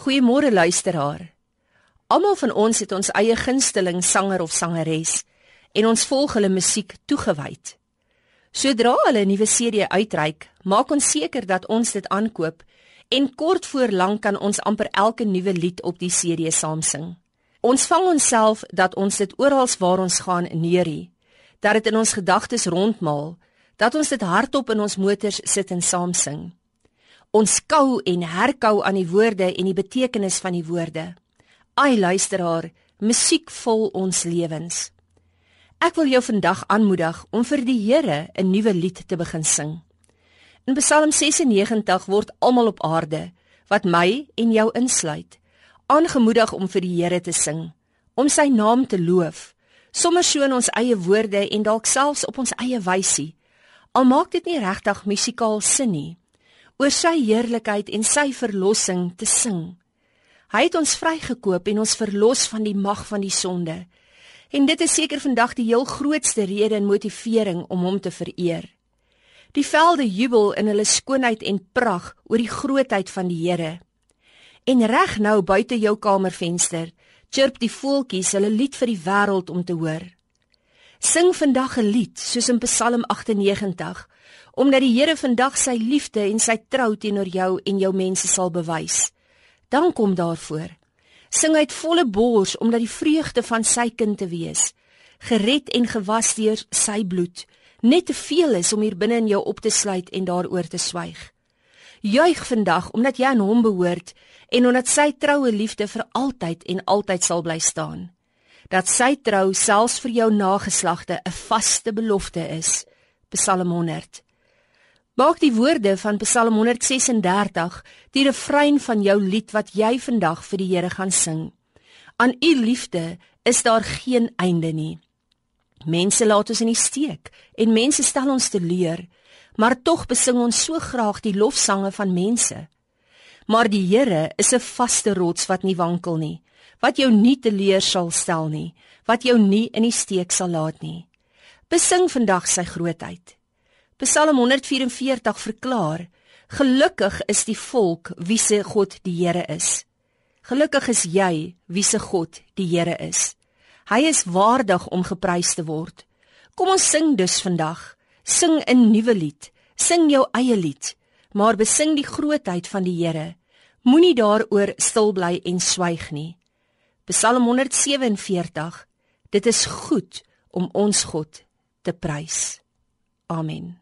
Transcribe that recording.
Goeiemôre luisteraar. Almal van ons het ons eie gunsteling sanger of sangeres en ons volg hulle musiek toegewyd. Sodra hulle 'n nuwe CD uitreik, maak ons seker dat ons dit aankoop en kort voor lank kan ons amper elke nuwe lied op die CD saam sing. Ons vang onsself dat ons dit oral waar ons gaan neerie, dat dit in ons gedagtes rondmaal, dat ons dit hardop in ons motors sit en saam sing. Ons kou en herkou aan die woorde en die betekenis van die woorde. Ai luisteraar, musiek vol ons lewens. Ek wil jou vandag aanmoedig om vir die Here 'n nuwe lied te begin sing. In Psalm 96 word almal op aarde wat my en jou insluit, aangemoedig om vir die Here te sing, om sy naam te loof, sommer so in ons eie woorde en dalk selfs op ons eie wysie. Al maak dit nie regtig musikaal sin nie oor sy heerlikheid en sy verlossing te sing. Hy het ons vrygekoop en ons verlos van die mag van die sonde. En dit is seker vandag die heel grootste rede en motivering om hom te vereer. Die velde jubel in hulle skoonheid en pragt oor die grootheid van die Here. En reg nou buite jou kamervenster, chirp die voeltjies hulle lied vir die wêreld om te hoor. Sing vandag 'n lied soos in Psalm 98 omdat die Here vandag sy liefde en sy trou teenoor jou en jou mense sal bewys. Dan kom daarvoor. Sing uit volle bors omdat die vreugde van sy kind te wees, gered en gewas deur sy bloed, net te veel is om hier binne in jou op te sluit en daaroor te swyg. Juig vandag omdat jy aan hom behoort en omdat sy troue liefde vir altyd en altyd sal bly staan. Dat sy trou selfs vir jou nageslagte 'n vaste belofte is. Psalm 100 Maak die woorde van Psalm 136 die refrein van jou lied wat jy vandag vir die Here gaan sing. Aan u liefde is daar geen einde nie. Mense laat ons in die steek en mense stel ons teleur, maar tog besing ons so graag die lofsange van mense. Maar die Here is 'n vaste rots wat nie wankel nie, wat jou nie teleur sal stel nie, wat jou nie in die steek sal laat nie. Besing vandag sy grootheid. Psalm 144 verklaar: Gelukkig is die volk wie se God die Here is. Gelukkig is jy wie se God die Here is. Hy is waardig om geprys te word. Kom ons sing dus vandag. Sing 'n nuwe lied. Sing jou eie lied, maar besing die grootheid van die Here. Moenie daaroor stil bly en swyg nie. Psalm 147 Dit is goed om ons God te prys. Amen.